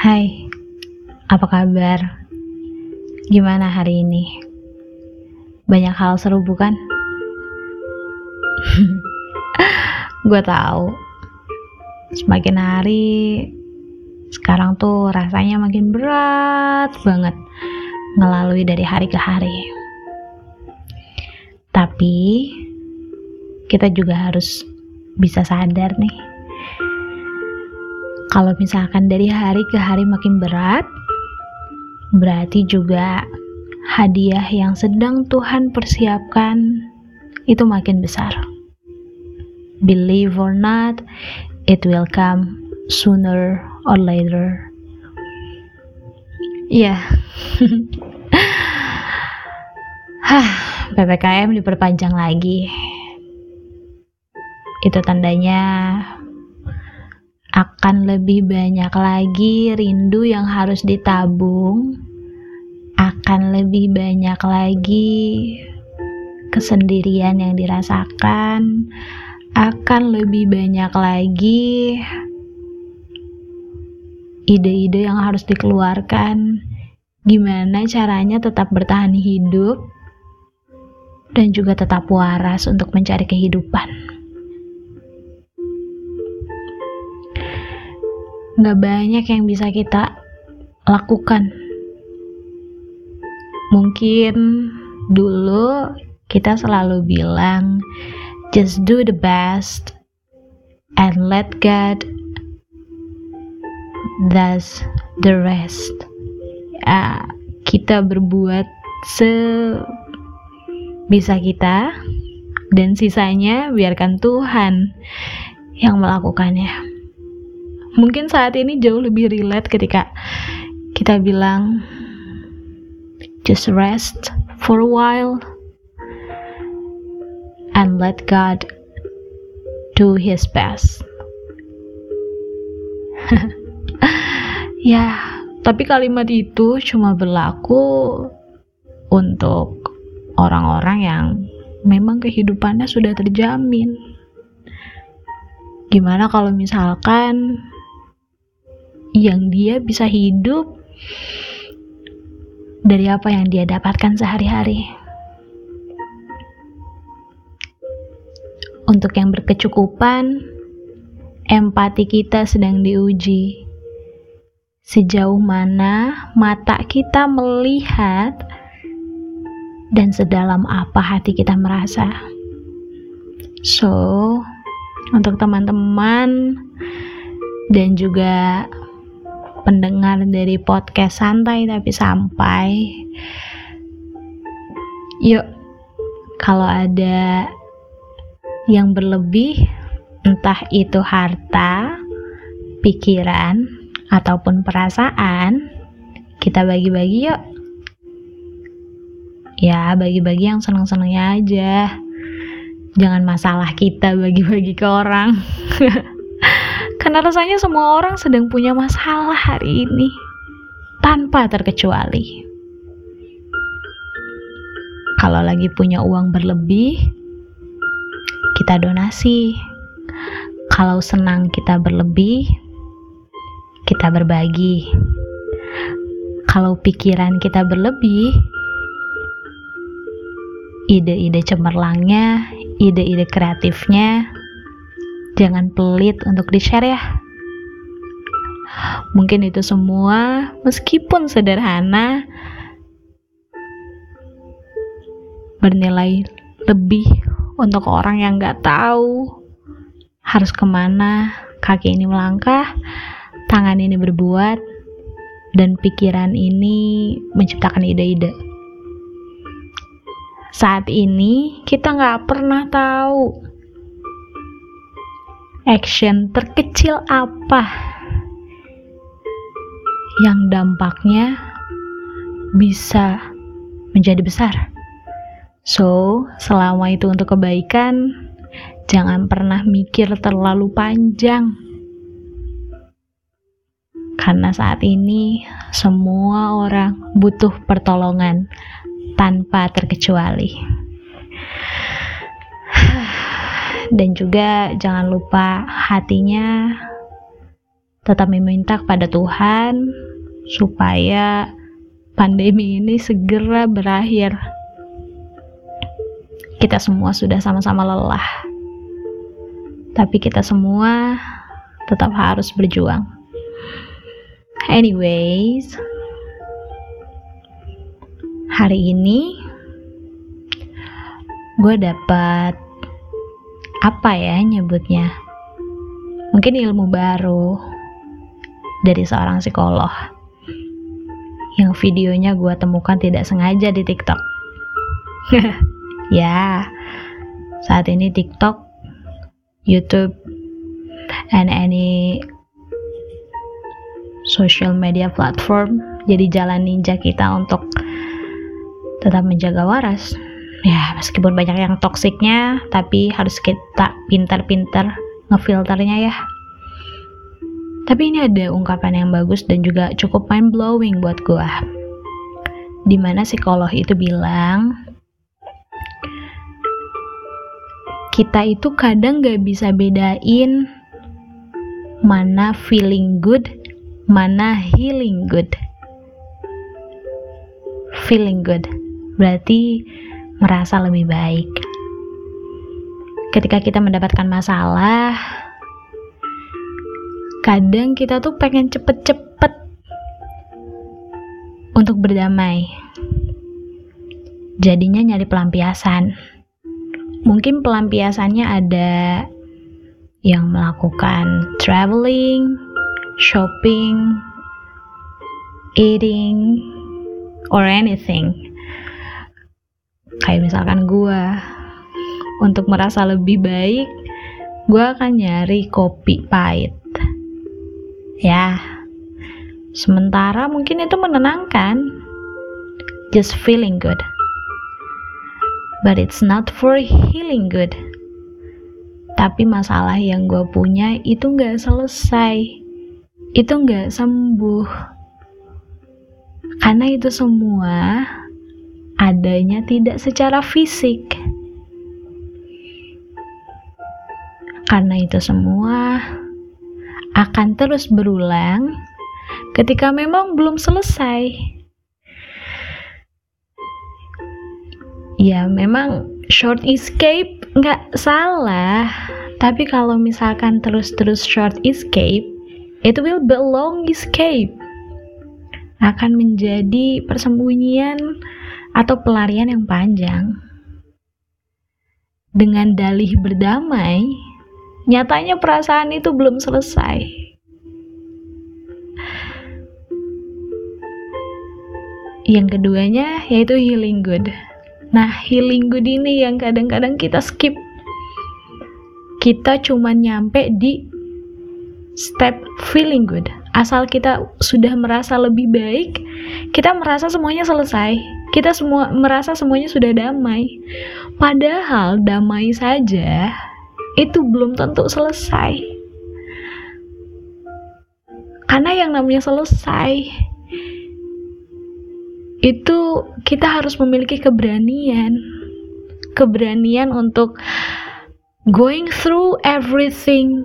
Hai, apa kabar? Gimana hari ini? Banyak hal seru bukan? Gue tahu. Semakin hari sekarang tuh rasanya makin berat banget melalui dari hari ke hari. Tapi kita juga harus bisa sadar nih. Kalau misalkan dari hari ke hari makin berat, berarti juga hadiah yang sedang Tuhan persiapkan itu makin besar. Believe or not, it will come sooner or later. Ya. Yeah. Hah, PPKM diperpanjang lagi. Itu tandanya akan lebih banyak lagi rindu yang harus ditabung, akan lebih banyak lagi kesendirian yang dirasakan, akan lebih banyak lagi ide-ide yang harus dikeluarkan, gimana caranya tetap bertahan hidup dan juga tetap waras untuk mencari kehidupan. Nggak banyak yang bisa kita lakukan. Mungkin dulu kita selalu bilang, just do the best and let God does the rest. Ya, kita berbuat se bisa kita dan sisanya biarkan Tuhan yang melakukannya mungkin saat ini jauh lebih relate ketika kita bilang just rest for a while and let God do his best. ya, tapi kalimat itu cuma berlaku untuk orang-orang yang memang kehidupannya sudah terjamin. Gimana kalau misalkan yang dia bisa hidup dari apa yang dia dapatkan sehari-hari. Untuk yang berkecukupan, empati kita sedang diuji. Sejauh mana mata kita melihat dan sedalam apa hati kita merasa. So, untuk teman-teman dan juga pendengar dari podcast santai tapi sampai. Yuk kalau ada yang berlebih entah itu harta pikiran ataupun perasaan kita bagi-bagi yuk. Ya bagi-bagi yang seneng-senengnya aja. Jangan masalah kita bagi-bagi ke orang Karena rasanya semua orang sedang punya masalah hari ini, tanpa terkecuali. Kalau lagi punya uang berlebih, kita donasi. Kalau senang kita berlebih, kita berbagi. Kalau pikiran kita berlebih, ide-ide cemerlangnya, ide-ide kreatifnya, jangan pelit untuk di-share ya. Mungkin itu semua, meskipun sederhana, bernilai lebih untuk orang yang gak tahu harus ke mana kaki ini melangkah, tangan ini berbuat, dan pikiran ini menciptakan ide-ide. Saat ini kita nggak pernah tahu action terkecil apa yang dampaknya bisa menjadi besar. So, selama itu untuk kebaikan, jangan pernah mikir terlalu panjang. Karena saat ini semua orang butuh pertolongan tanpa terkecuali dan juga jangan lupa hatinya tetap meminta kepada Tuhan supaya pandemi ini segera berakhir. Kita semua sudah sama-sama lelah, tapi kita semua tetap harus berjuang. Anyways, hari ini gue dapat apa ya nyebutnya mungkin ilmu baru dari seorang psikolog yang videonya gue temukan tidak sengaja di TikTok. ya, saat ini TikTok, YouTube, and any social media platform jadi jalan ninja kita untuk tetap menjaga waras ya meskipun banyak yang toksiknya tapi harus kita pintar-pintar ngefilternya ya. Tapi ini ada ungkapan yang bagus dan juga cukup mind blowing buat gue di mana psikolog itu bilang kita itu kadang gak bisa bedain mana feeling good mana healing good. Feeling good. Berarti merasa lebih baik. Ketika kita mendapatkan masalah, kadang kita tuh pengen cepet-cepet untuk berdamai. Jadinya nyari pelampiasan. Mungkin pelampiasannya ada yang melakukan traveling, shopping, eating, or anything kayak misalkan gue untuk merasa lebih baik gue akan nyari kopi pahit. Ya sementara mungkin itu menenangkan. Just feeling good. But it's not for healing good. Tapi masalah yang gue punya itu nggak selesai. Itu nggak sembuh. Karena itu semua adanya tidak secara fisik. Karena itu semua akan terus berulang ketika memang belum selesai. Ya, memang short escape nggak salah, tapi kalau misalkan terus-terus short escape, it will be long escape. Akan menjadi persembunyian atau pelarian yang panjang. Dengan dalih berdamai, nyatanya perasaan itu belum selesai. Yang keduanya yaitu healing good. Nah, healing good ini yang kadang-kadang kita skip. Kita cuma nyampe di step feeling good. Asal kita sudah merasa lebih baik, kita merasa semuanya selesai kita semua merasa semuanya sudah damai. Padahal damai saja itu belum tentu selesai. Karena yang namanya selesai itu kita harus memiliki keberanian. Keberanian untuk going through everything,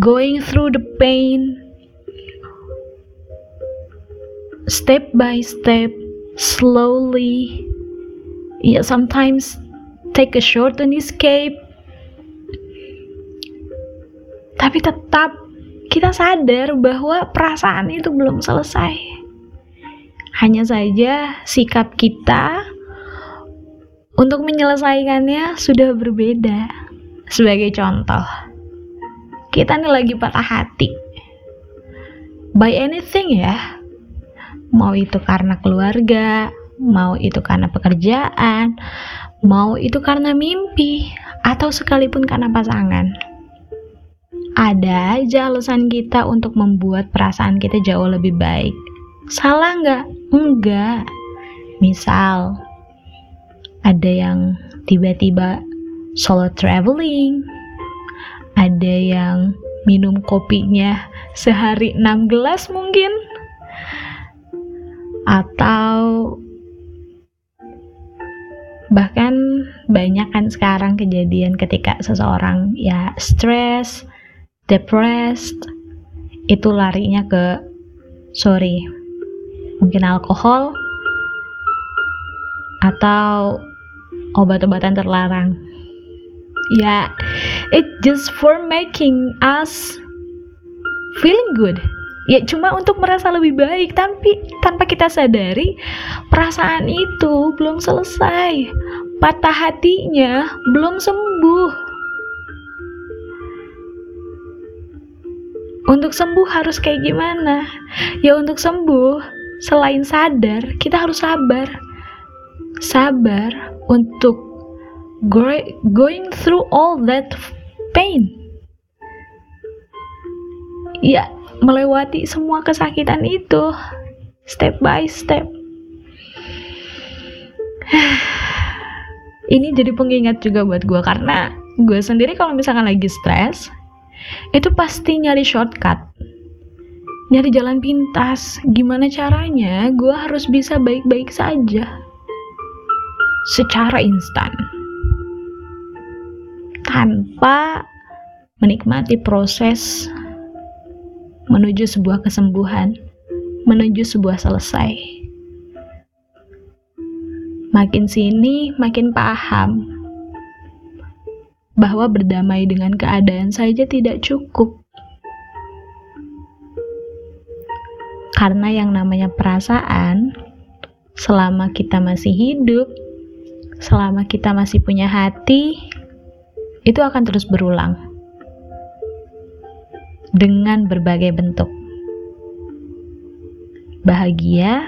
going through the pain, step by step slowly. Yeah, sometimes take a short and escape. Tapi tetap kita sadar bahwa perasaan itu belum selesai. Hanya saja sikap kita untuk menyelesaikannya sudah berbeda. Sebagai contoh, kita nih lagi patah hati. By anything ya, mau itu karena keluarga, mau itu karena pekerjaan, mau itu karena mimpi, atau sekalipun karena pasangan. Ada aja alasan kita untuk membuat perasaan kita jauh lebih baik. Salah nggak? Enggak. Misal, ada yang tiba-tiba solo traveling, ada yang minum kopinya sehari 6 gelas mungkin, atau bahkan banyak kan sekarang kejadian ketika seseorang ya stress, depressed, itu larinya ke sorry mungkin alkohol atau obat-obatan terlarang. Ya yeah, it just for making us feeling good ya cuma untuk merasa lebih baik tapi tanpa kita sadari perasaan itu belum selesai patah hatinya belum sembuh Untuk sembuh harus kayak gimana? Ya untuk sembuh, selain sadar, kita harus sabar. Sabar untuk going through all that pain. Ya, melewati semua kesakitan itu. Step by step. Ini jadi pengingat juga buat gue karena gue sendiri kalau misalkan lagi stres, itu pasti nyari shortcut. Nyari jalan pintas. Gimana caranya gue harus bisa baik-baik saja? Secara instan. Tanpa menikmati proses menuju sebuah kesembuhan menuju sebuah selesai makin sini makin paham bahwa berdamai dengan keadaan saja tidak cukup. Karena yang namanya perasaan, selama kita masih hidup, selama kita masih punya hati, itu akan terus berulang dengan berbagai bentuk. Bahagia,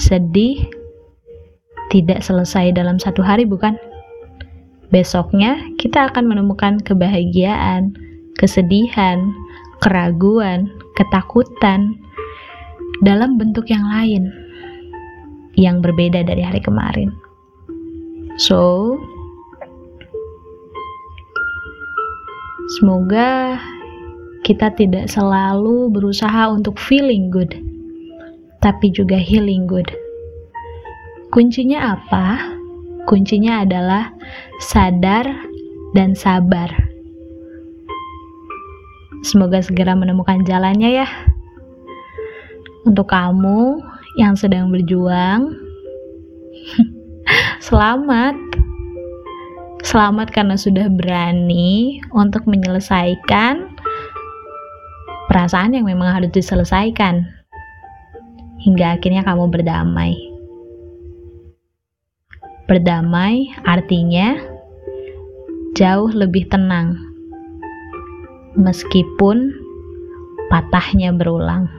sedih, tidak selesai dalam satu hari, bukan? Besoknya, kita akan menemukan kebahagiaan, kesedihan, keraguan, ketakutan dalam bentuk yang lain yang berbeda dari hari kemarin. So, semoga kita tidak selalu berusaha untuk feeling good, tapi juga healing good. Kuncinya apa? Kuncinya adalah sadar dan sabar. Semoga segera menemukan jalannya ya. Untuk kamu yang sedang berjuang, selamat. Selamat karena sudah berani untuk menyelesaikan perasaan yang memang harus diselesaikan. Hingga akhirnya kamu berdamai. Berdamai artinya jauh lebih tenang, meskipun patahnya berulang.